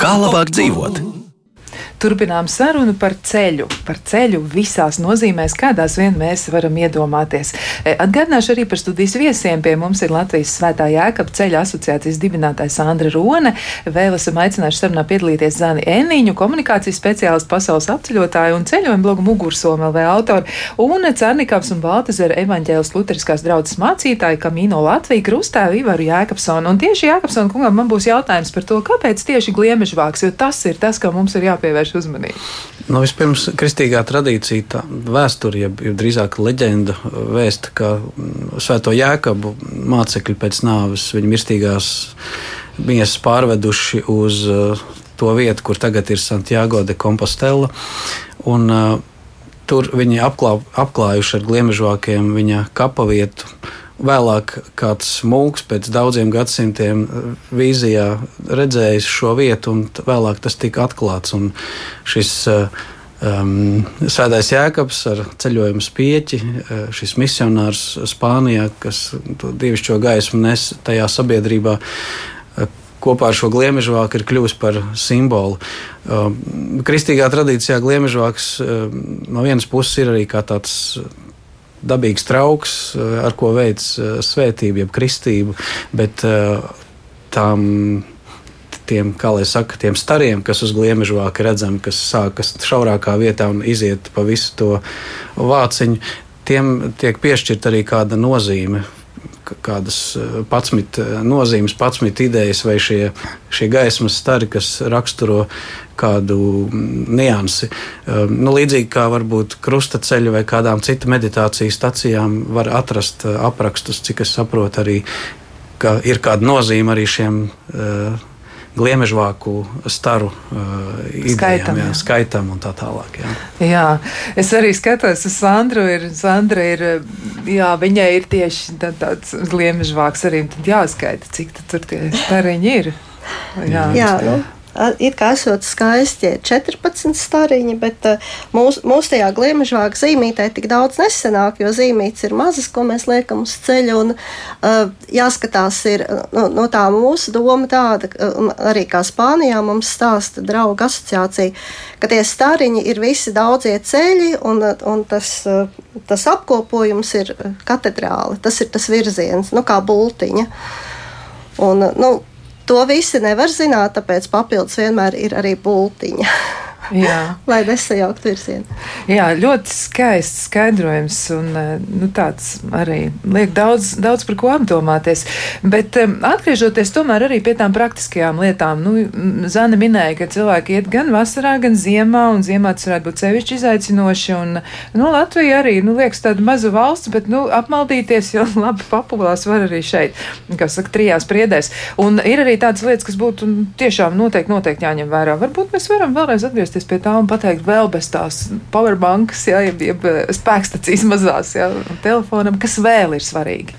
Kā labāk dzīvot? Turpinām sarunu par ceļu, par ceļu visās nozīmēs, kādās vien mēs varam iedomāties. E, atgādināšu arī par studijas viesiem. Pie mums ir Latvijas Svētā Jēkab ceļa asociācijas dibinātājs Sandra Rone. Vēl esam aicinājuši sarunā piedalīties Zani Eniņu, komunikācijas speciālistu pasaules apceļotāju un ceļojumu blogu Mugursoma LV autoru un Cernikavs un Baltazara evaņģēlas luteriskās draudzes mācītāju Kamino Latviju krustēvu Ivaru Jēkabsonu. Un tieši Jēkabsonu kungam man būs jautājums par to, kāpēc tieši gliemežvāks, jo tas ir tas, kam mums ir jāpievērš pievērš uzmanību? Nu, vispirms, kristīgā tradīcija, tā vēsture, jeb, jeb drīzāk leģenda vēsta, ka mm, Svēto Jēkabu mācekļi pēc nāves viņa mirstīgās miesas pārveduši uz uh, to vietu, kur tagad ir Santiago de Compostela. Un, uh, tur viņi apklā, apklājuši ar gliemežvākiem viņa kapa vietu vēlāk kāds mūks pēc daudziem gadsimtiem eh, vīzijā redzējis šo vietu, un vēlāk tas tika atklāts. Šis um, Svētais Jēkabs ar ceļojumu spieķi, eh, šis misionārs Spānijā, kas to dievišķo gaismu nes tajā sabiedrībā, kopā ar šo gliemežvāku ir kļuvis par simbolu. Kristīgā tradīcijā gliemežvāks no vienas puses ir arī kā tāds dabīgs trauks, eh, ar ko veids eh, svētību, jeb kristību, bet eh, tām tiem, kā lai saka, tiem stariem, kas uz gliemežvāka redzam, kas sākas šaurākā vietā un iziet pa visu to vāciņu, tiem tiek piešķirta arī kāda nozīme kādas 11 eh, eh, nozīmes, 11 idejas vai šie, šie gaismas stari, kas raksturo kādu mm, niansi. Eh, nu, līdzīgi kā varbūt krustaceļu vai kādām citu meditācijas stacijām var atrast aprakstus, cik es saprotu, arī ka ir kāda nozīme arī šiem uh, gliemežvāku staru uh, idejām, jā, skaitam un tā tālāk. Jā. jā, es arī skatos uz Sandru. Ir, Sandra ir, jā, viņai ir tieši tā, tāds gliemežvāks arī, tad jāskaita, cik tur tie stariņi ir. Jā, jā nu, it kā esot skaisti 14 stariņi, bet mūsu mūs tajā gliemežvāga zīmītē tik daudz nesenāk, jo zīmītes ir mazas, ko mēs liekam uz ceļa. Un, uh, jāskatās, ir no, no tā mūsu doma tāda, arī kā Spānijā mums stāsta drauga asociācija, ka tie stariņi ir visi daudzie ceļi, un, un tas, tas apkopojums ir katedrāli. Tas ir tas virziens, nu kā bultiņa. Un, nu, To visi nevar zināt, tāpēc papildus vienmēr ir arī būtiņa. lai nesajaukt virzienu. Jā, ļoti skaists skaidrojums un eh, nu, tāds arī liek daudz, daudz par ko apdomāties. Bet um, atgriežoties tomēr arī pie tām praktiskajām lietām, nu, Zana minēja, ka cilvēki iet gan vasarā, gan ziemā, un ziemā tas varētu būt sevišķi izaicinoši. Un, nu, Latvija arī, nu, liekas tāda maza valsts, bet, nu, apmaldīties jau labi populās var arī šeit, kā saka, trijās priedēs. Un ir arī tādas lietas, kas būtu tiešām noteikti, noteikti jāņem vērā. Varbūt mēs varam vēlreiz atgriezties atgriezties pie tā un pateikt, vēl bez tās powerbankas, ja, jeb, jeb spēkstacijas mazās ja, telefonam, kas vēl ir svarīgi?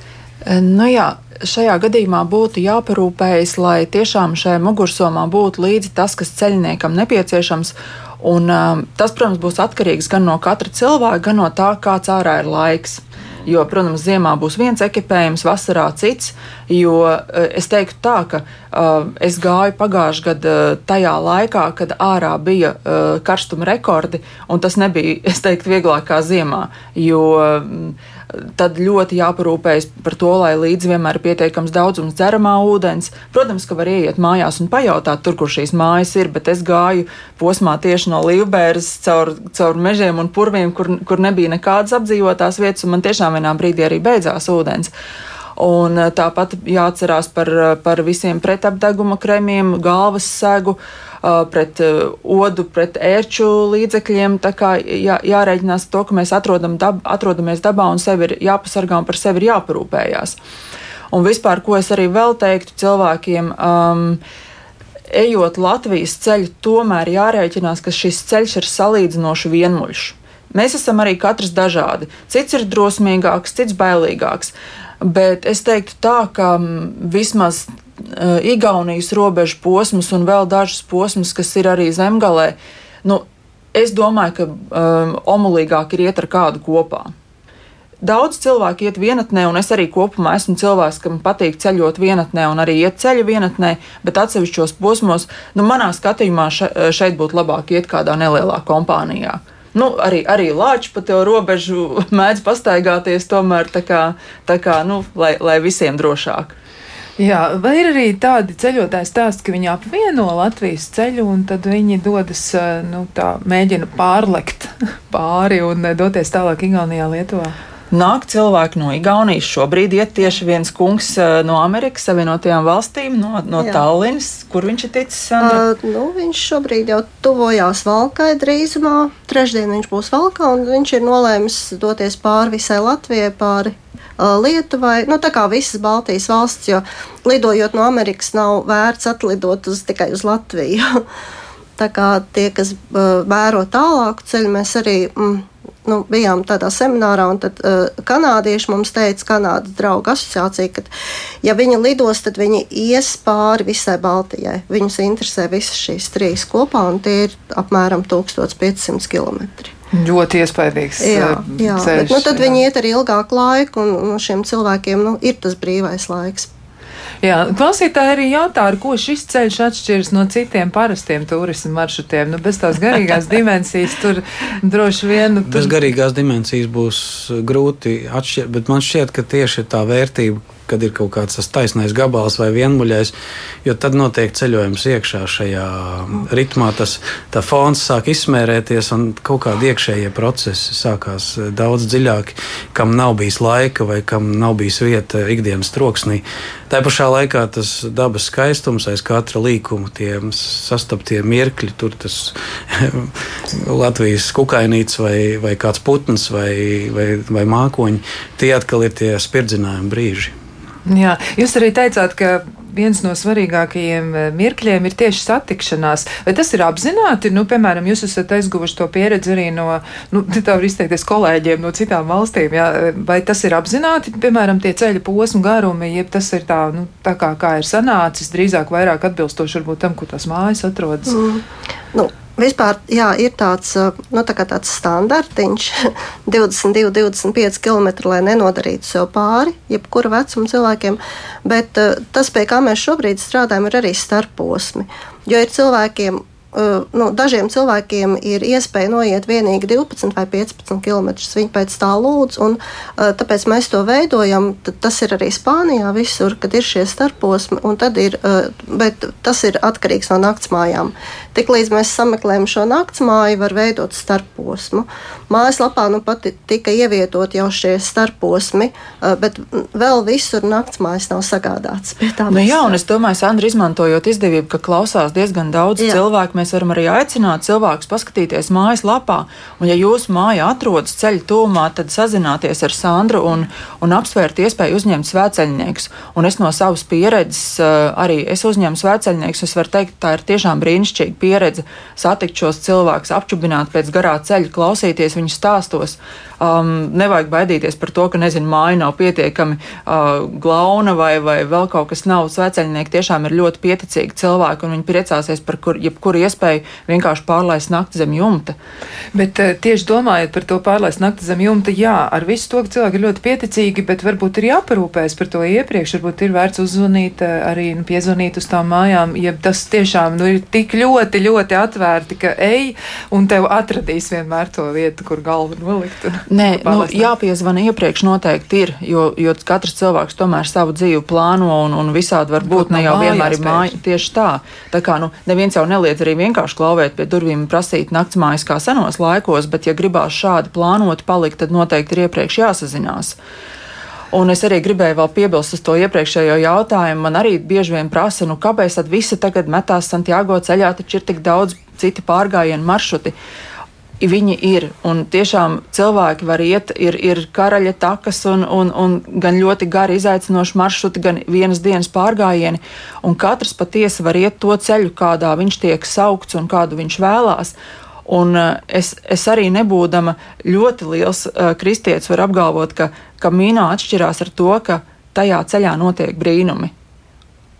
E, nu jā, šajā gadījumā būtu jāparūpējas, lai tiešām šajā mugursomā būtu līdzi tas, kas ceļniekam nepieciešams. Un, um, tas, protams, būs atkarīgs gan no katra cilvēka, gan no tā, kāds ārā ir laiks. Jo, protams, ziemā būs viens ekipējums, vasarā cits. Jo eh, es teiktu tā, ka uh, es gāju pagājušajā gadā uh, tajā laikā, kad ārā bija uh, karstuma rekordi, un tas nebija, es teiktu, vieglāk kā ziemā. Jo, uh, tad ļoti jāparūpējas par to, lai līdzi vienmēr ir pietiekams daudzums dzeramā ūdens. Protams, ka var ieiet mājās un pajautāt, tur, kur šīs mājas ir, bet es gāju posmā tieši no Līvbēras caur, caur mežiem un purviem, kur, kur nebija nekādas apdzīvotās vietas, un man tiešām vienā brīdī arī beidzās ūdens. Un eh, tāpat jāatcerās par, par visiem pretapdeguma kremiem, galvas segu. Uh, pret odu, pret ērču līdzekļiem. Tā kā jā, jārēķinās to, ka mēs atrodam dab, atrodamies dabā un sevi ir jāpasargā un par sevi ir jāparūpējās. Un vispār, ko es arī vēl teiktu cilvēkiem, um, ejot Latvijas ceļu, tomēr jārēķinās, ka šis ceļš ir salīdzinoši vienmuļš. Mēs esam arī katrs dažādi. Cits ir drosmīgāks, cits bailīgāks. Bet es teiktu tā, ka vismaz Igaunijas robežu posmus un vēl dažus posmus, kas ir arī zemgalē, nu, es domāju, ka um, omulīgāk ir iet ar kādu kopā. Daudz cilvēku iet vienatnē, un es arī kopumā esmu cilvēks, kam patīk ceļot vienatnē un arī iet ceļu vienatnē, bet atsevišķos posmos, nu, manā skatījumā šeit būtu labāk iet kādā nelielā kompānijā. Nu, arī, arī lāči pa to robežu mēdz pastaigāties, tomēr tā kā, tā kā nu, lai, lai visiem drošāk. Jā, vai ir arī tādi ceļotāji stāsti, ka viņi apvieno Latvijas ceļu un tad viņi dodas, eh, nu, tā mēģina pārlekt pāri un eh, doties tālāk Igaunijā, Lietuvā? Nāk cilvēki no Igaunijas. Šobrīd iet tieši viens kungs eh, no Amerikas Savienotajām valstīm, no, no. Tallinas. Kur viņš ir ticis? Uh, nu, viņš šobrīd jau tuvojās Valkai drīzumā. Trešdien viņš būs Valkā un viņš ir nolēmis doties pāri visai Latvijai, pāri Lietuvai, nu, tā kā visas Baltijas valsts, jo lidojot no Amerikas nav vērts atlidot uz, tikai uz Latviju. tā kā tie, kas vēro tālāku ceļu, mēs arī mm, nu, bijām tādā seminārā, un tad uh, kanādieši mums teica, Kanādas draugu asociācija, ka, ja viņi lidos, tad viņi ies pāri visai Baltijai. Viņus interesē visas šīs trīs kopā, un tie ir apmēram 1500 km. Ļoti iespaidīgs. Jā, eh, jā ceļš, bet, nu, tad jā. viņi iet arī ilgāku laiku, un, un šiem cilvēkiem nu, ir tas brīvais laiks. Jā, klausītāji arī jautā, ar ko šis ceļš atšķiras no citiem parastiem turismu maršrutiem. Nu, bez tās garīgās dimensijas tur droši vien. Nu, tur... Bez garīgās dimensijas būs grūti atšķirt, bet man šķiet, ka tieši tā vērtība, kad ir kaut kāds tas taisnais gabals vai vienmuļais, jo tad notiek ceļojums iekšā šajā ritmā. Tas fons sāk izsmērēties un kaut kādi iekšējie procesi sākās daudz dziļāk, kam nav bijis laika vai kam nav bijis vieta ikdienas troksnī. Tā pašā laikā tas dabas skaistums aiz katra līkuma, tie sastaptie mirkļi, tur tas Latvijas kukainīts vai, vai kāds putns vai, vai, vai mākoņi, tie atkal ir tie spirdzinājumu brīži. Jā, jūs arī teicāt, ka viens no svarīgākajiem mirkļiem ir tieši satikšanās. Vai tas ir apzināti? Nu, piemēram, jūs esat aizguvuši to pieredzi arī no, nu, tā var izteikties, kolēģiem no citām valstīm. Jā. Vai tas ir apzināti, piemēram, tie ceļa posmu garumi, jeb tas ir tā, nu, tā kā, kā ir sanācis, drīzāk vairāk atbilstoši varbūt tam, kur tās mājas atrodas? Mm. Nu, Vispār jā, ir tāds, nu, tā tāds standartiņš, 22, 25 km, lai nenodarītu sev pāri jebkura vecuma cilvēkiem. Bet tas, pie kā mēs šobrīd strādājam, ir arī starposmi. Jo ir cilvēkiem, nu, dažiem cilvēkiem ir iespēja noiet vienīgi 12 vai 15 km. Viņi pēc tā lūdz, un tāpēc mēs to veidojam. Tas ir arī Spānijā, visur, kad ir šie starposmi, un tad ir, bet tas ir atkarīgs no naktsmājām. Tiklīdz mēs sameklējam šo naktsmāju, var veidot starposmu. Mājaslapā nu pat tika ievietot jau šie starposmi, bet vēl visur naktsmājas nav sagādāts. Nu, jā, un es domāju, Sandra, izmantojot izdevību, ka klausās diezgan daudz jā. cilvēku mēs varam arī aicināt cilvēkus paskatīties mājaslapā. Un, ja jūsu māja atrodas ceļa tūmā, tad sazināties ar Sandru un, un apsvērt iespēju uzņemt svēceļniekus. Un es no savas pieredzes arī es uzņēmu svēceļniekus. Es varu teikt, tā ir tiešām brīnišķīga pieredze satikt šos cilvēkus, apčubināt pēc garā ceļa, klausīties viņu stāstos. Um, nevajag baidīties par to, ka nezinu, māja nav pietiekami uh, glauna vai, vai vēl kaut kas nav. Sveceļnieki tiešām ir ļoti pieticīgi cilvēki, un viņi priecāsies par kur, jebkuru iespēju vienkārši pārlaist nakti zem jumta. Bet uh, tieši domājot par to pārlaist nakti zem jumta, jā, ar visu to, ka cilvēki ir ļoti pieticīgi, bet varbūt ir jāparūpējas par to iepriekš, varbūt ir vērts uzzvanīt, uh, arī nu, piezvanīt uz tām mājām, ja tas tiešām nu, ir tik ļoti, ļoti atvērti, ka ej un tev atradīs vienmēr to vietu, kur galvu nolikt. Nē, nu, jāpiezvana iepriekš noteikti ir, jo, jo katrs cilvēks tomēr savu dzīvi plāno un, un visādi var būt. Ne jau vienmēr ir māja. Tieši tā. Tā kā nu, neviens jau neliedz arī vienkārši klauvēt pie durvīm un prasīt naktsmājas kā senos laikos, bet ja gribās šādi plānot palikt, tad noteikti ir iepriekš jāsazinās. Un es arī gribēju vēl piebilst uz to iepriekšējo jautājumu. Man arī bieži vien prasa, nu, kāpēc tad visi tagad metās Santiago ceļā, taču ir tik daudz citi pārgājienu maršruti. Viņi ir. Un tiešām cilvēki var iet, ir, ir karaļa takas un, un, un gan ļoti gari izaicinoši maršruti, gan vienas dienas pārgājieni. Un katrs patiesi var iet to ceļu, kādā viņš tiek saukts un kādu viņš vēlās. Un uh, es, es arī nebūdama ļoti liels uh, kristietis, varu apgalvot, ka, ka mīnā atšķirās ar to, ka tajā ceļā notiek brīnumi.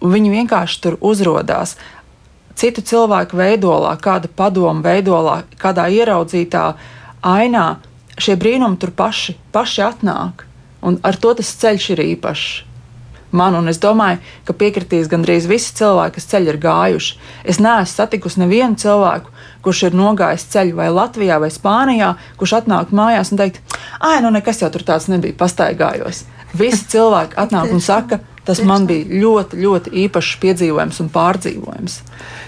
Un viņi vienkārši tur uzrādās citu cilvēku veidolā, kāda padoma veidolā, kādā ieraudzītā ainā, šie brīnumi tur paši, paši atnāk. Un ar to tas ceļš ir īpašs. Man, un es domāju, ka piekritīs gandrīz visi cilvēki, kas ceļu ir gājuši. Es neesmu satikusi nevienu cilvēku, kurš ir nogājis ceļu vai Latvijā vai Spānijā, kurš atnāk mājās un teikt, ah, nu nekas jau tur tāds nebija, pastaigājos. Visi cilvēki atnāk un saka, tas man bija ļoti, ļoti īpašs piedzīvojums un pārdzīvojums.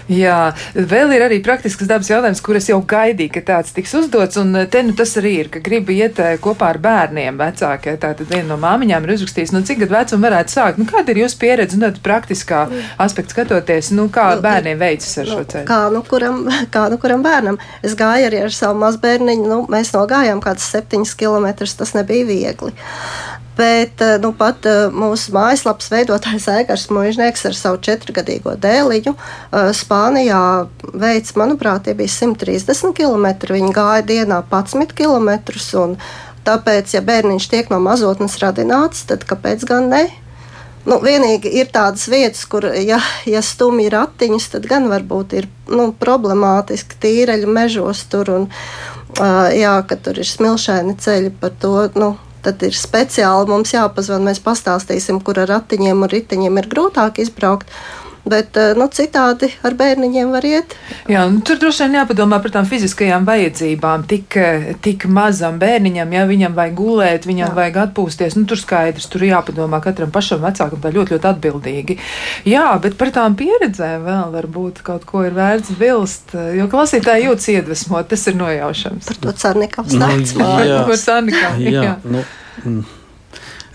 Jā, vēl ir arī praktisks dabas jautājums, kuras jau gaidīju, ka tāds tiks uzdots. Un te nu tas arī ir, ka gribu iet eh, kopā ar bērniem vecākiem. Tātad viena no māmiņām ir uzrakstījusi, nu cik gadu vecumu varētu sākt. Nu, kāda ir jūsu pieredze, nu, praktiskā aspekta skatoties, nu, kā nu, bērniem veicas ar nu, šo ceļu? Kā nu, kuram, kā nu kuram bērnam? Es gāju arī ar savu mazbērniņu, nu, mēs nogājām kādus septiņus kilometrus, tas nebija viegli. Bet eh, nu, pat eh, mūsu mājaslapas veidotājs Egars Mūžnieks ar savu četrgadīgo dēliņu eh, Spānijā veids, manuprāt, bija 130 km. Viņi gāja dienā 11 km. Tāpēc, ja bērniņš tiek no mazotnes radināts, tad kāpēc gan ne? Nu, vienīgi ir tādas vietas, kur, ja, ja stumji ratiņus, tad gan varbūt ir nu, problemātiski tīreļu mežos tur un uh, jā, ka tur ir smilšaini ceļi par to. Nu, tad ir speciāli mums jāpazvan. Mēs pastāstīsim, kur ar ratiņiem un riteņiem ir grūtāk izbraukt. Bet eh, nu, citādi ar bērniņiem var iet. Jā, nu, tur droši vien jāpadomā par tām fiziskajām vajadzībām. Tik, eh, tik mazam bērniņam, ja viņam vajag gulēt, viņam Jā. vajag atpūsties. Nu, tur skaidrs, tur jāpadomā katram pašam vecākam tā ļoti, ļoti atbildīgi. Jā, bet par tām pieredzēm vēl varbūt kaut ko ir vērts bilst. Jo klausītāji jūtas iedvesmot, tas ir nojaušams. Par to Cārnikavs nakts māju. Par Cārnikavs, jā. jā. Nu, mm.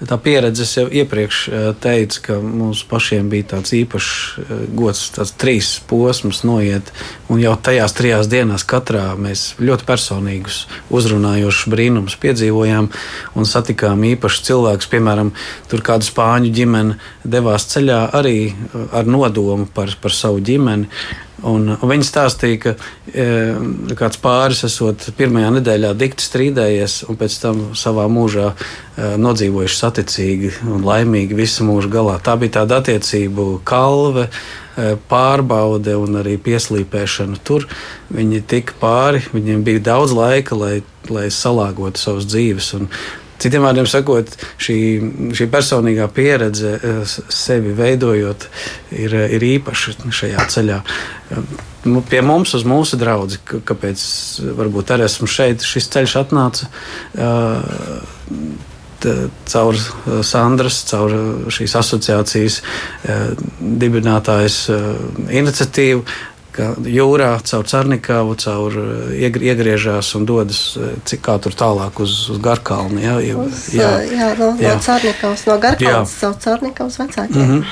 Tā pieredze, jau iepriekš teicu, ka mums pašiem bija tāds īpašs gods, tāds trīs posms noiet, un jau tajās trijās dienās katrā mēs ļoti personīgus, uzrunājošus brīnumus piedzīvojām un satikām īpašus cilvēkus. Piemēram, tur kāda spāņu ģimene devās ceļā arī ar nodomu par, par savu ģimeni. Un, un viņi stāstīja, ka e, kāds pāris esot pirmajā nedēļā dikti strīdējies, un pēc tam savā mūžā e, nodzīvojuši saticīgi un laimīgi visu mūžu galā. Tā bija tāda attiecību kalve, e, pārbaude un arī pieslīpēšana. Tur viņi tika pāri, viņiem bija daudz laika, lai, lai salāgotu savas dzīves. Un, Citiem vārdiem sakot, šī, šī personīgā pieredze eh, sevi veidojot, ir, ir īpaša šajā ceļā. Nu, pie mums, uz mūsu draugu, kāpēc varbūt arī esmu šeit, šis ceļš atnāca. Caur Sandras, caur šīs asociācijas dibinātājas iniciatīvu, ka jūrā caur Cernikāvu, caur eh, iegriežās un dodas eh, cik kā tur tālāk uz, uz Garkalnu. Jā, uz, jā, eh, jā, no, jā. no Cernikavas, no Garkalnas caur Cernikavas vecākiem. Mm -hmm.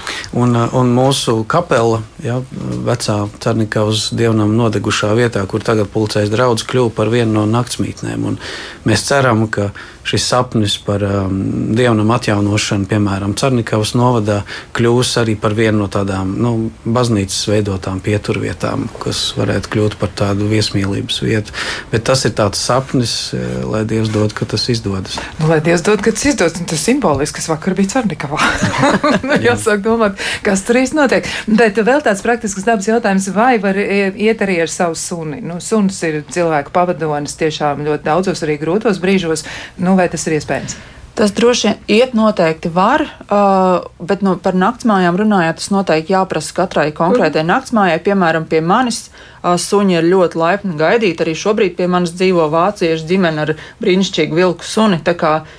un, un mūsu kapela, jā, vecā Cernikavas dievnam nodegušā vietā, kur tagad pulcēs draudz, kļuva par vienu no naktsmītnēm. Un mēs ceram, ka šis sapnis par um, dievnam atjaunošanu, piemēram, Cernikavas novadā, kļūs arī par vienu no tādām nu, baznīcas veidotām pieturvietām vietām, kas varētu kļūt par tādu viesmīlības vietu. Bet tas ir tāds sapnis, eh, lai Dievs dod, ka tas izdodas. Nu, lai Dievs dod, ka tas izdodas, un tas simboliski, kas vakar bija Cernikavā. nu, jāsāk domāt, kas tur īsti notiek. Bet vēl tāds praktisks dabas jautājums, vai var iet arī ar savu suni? Nu, suns ir cilvēku pavadonis tiešām ļoti daudzos arī grūtos brīžos. Nu, vai tas ir iespējams? Tas droši vien iet noteikti var, uh, bet nu, par naktsmājām runājot, tas noteikti jāprasa katrai konkrētai mm. naktsmājai. Piemēram, pie manis uh, suņi ir ļoti laipni gaidīti. Arī šobrīd pie manis dzīvo vāciešu ģimene ar brīnišķīgu vilku suni.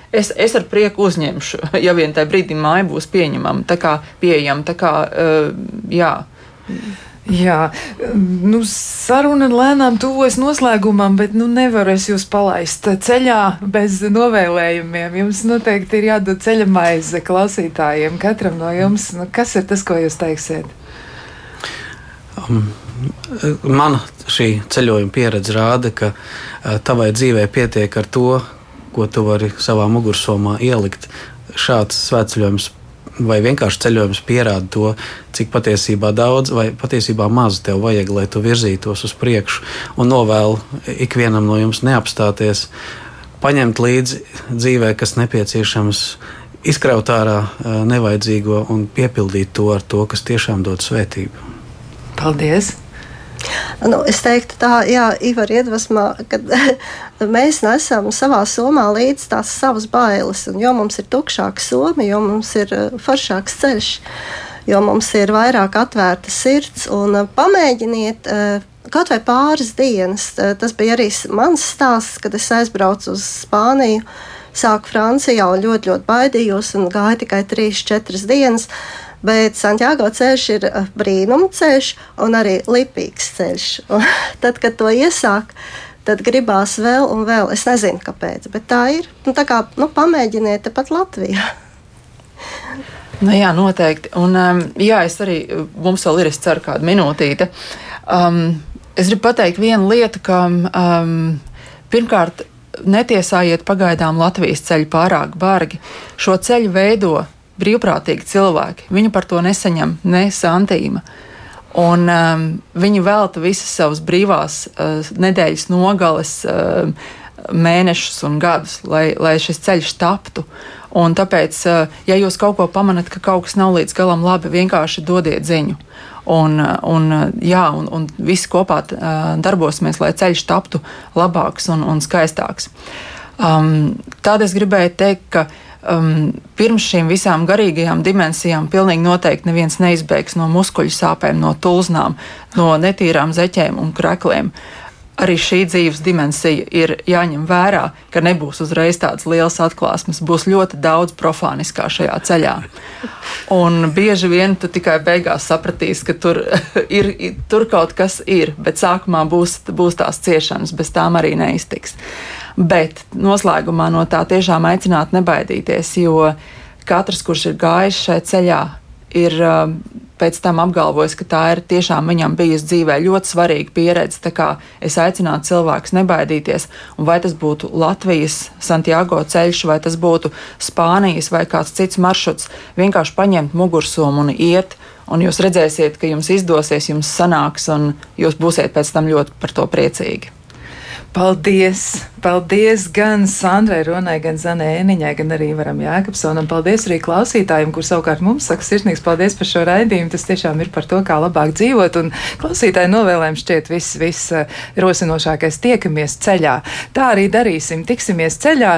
Es, es ar prieku uzņemšu, ja vien tajā brīdī māja būs pieņemama, tā kā pieejama. Tā kā, uh, jā. Jā, nu, saruna lēnām tuvojas noslēgumam, bet nu, nevaru es jūs palaist ceļā bez novēlējumiem. Jums noteikti ir jādod ceļa maize klausītājiem, katram no jums. Nu, kas ir tas, ko jūs teiksiet? Um, mana šī ceļojuma pieredze rāda, ka uh, tavai dzīvē pietiek ar to, ko tu vari savā mugursomā ielikt. Šāds svētceļojums vai vienkārši ceļojums pierāda to, cik patiesībā daudz vai patiesībā maz tev vajag, lai tu virzītos uz priekšu. Un novēlu ikvienam no jums neapstāties, paņemt līdzi dzīvē, kas nepieciešams, izkraut ārā nevajadzīgo un piepildīt to ar to, kas tiešām dod svētību. Paldies! Nu, es teiktu, tā, jā, Ivar, iedvesmā, ka mēs nesam savā somā līdzi tās savas bailes. Un, jo mums ir tukšāka soma, jo mums ir eh, foršāks ceļš, jo mums ir vairāk atvērta sirds. Un, eh, pamēģiniet eh, kaut vai pāris dienas. Tas bija arī mans stāsts, kad es aizbraucu uz Spāniju. Sāku Francijā un ļoti, ļoti baidījos un gāju tikai 3-4 dienas. Bet Santiago ceļš ir eh, brīnuma ceļš un arī lipīgs ceļš. Un tad, kad to iesāk, tad gribās vēl un vēl. Es nezinu, kāpēc, bet tā ir. Nu, tā kā nu, pamēģiniet tepat Latvijā. Nu, jā, noteikti. Un, um, jā, es arī, mums vēl ir, es ceru, kāda minūtīte. Um, es gribu pateikt vienu lietu, ka um, pirmkārt, netiesājiet pagaidām Latvijas ceļu pārāk bargi. Šo ceļu veido brīvprātīgi cilvēki. Viņi par to nesaņem ne santīma. Un um, viņi velta visas savas brīvās uh, nedēļas nogales, uh, mēnešus un gadus, lai, lai šis ceļš taptu. Un tāpēc, uh, ja jūs kaut ko pamanat, ka kaut kas nav līdz galam labi, vienkārši dodiet ziņu. Un, uh, un, uh, jā, un, un visi kopā uh, darbosimies, lai ceļš taptu labāks un, un skaistāks. Um, Tādēļ es gribēju teikt, ka uh, um, pirms šīm visām garīgajām dimensijām pilnīgi noteikti neviens neizbēgs no muskuļu sāpēm, no tulznām, no netīrām zeķēm un krekliem. Arī šī dzīves dimensija ir jāņem vērā, ka nebūs uzreiz tādas lielas atklāsmes, būs ļoti daudz profāniskā šajā ceļā. Un bieži vien tu tikai beigās sapratīsi, ka tur, ir, tur kaut kas ir, bet sākumā būs, būs tās ciešanas, bez tām arī neiztiks. Bet noslēgumā no tā tiešām aicināt nebaidīties, jo katrs, kurš ir gājis šajā ceļā, ir um, pēc tam apgalvojis, ka tā ir tiešām viņam bijusi dzīvē ļoti svarīga pieredze. Tā kā es aicinātu cilvēkus nebaidīties, un vai tas būtu Latvijas Santiago ceļš, vai tas būtu Spānijas vai kāds cits maršruts, vienkārši paņemt mugursomu un iet. Un jūs redzēsiet, ka jums izdosies, jums sanāks, un jūs būsiet pēc tam ļoti par to priecīgi. Paldies! Paldies gan Sandrai Ronai, gan Zanē Eniņai, gan arī Varam Jākapsonam. Paldies arī klausītājiem, kur savukārt mums saka sirsnīgs paldies par šo raidījumu. Tas tiešām ir par to, kā labāk dzīvot. Un klausītāji novēlējumi šķiet viss, viss eh, rosinošākais. Tiekamies ceļā. Tā arī darīsim. Tiksimies ceļā.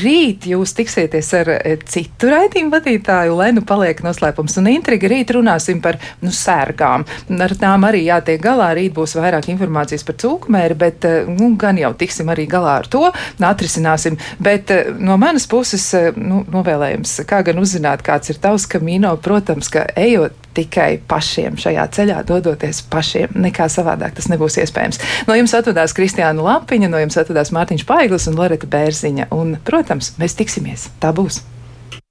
Rīt jūs tiksieties ar eh, citu raidījumu vadītāju, lai nu paliek noslēpums un intriga. Rīt runāsim par nu, sērgām. Ar tām arī jātiek galā. Rīt būs vairāk informācijas par cūkmēri, bet eh, nu, gan jau tiksim arī galā ar to, atrisināsim. Bet eh, no manas puses, eh, nu, novēlējums, kā gan uzzināt, kāds ir tavs kamīno, protams, ka ejot tikai pašiem šajā ceļā, dodoties pašiem. Nekā savādāk tas nebūs iespējams. No jums atvadās Kristiāna Lapiņa, no jums atvadās Mārtiņš Paiglis un Loreta Bērziņa. Un, protams, mēs tiksimies. Tā būs.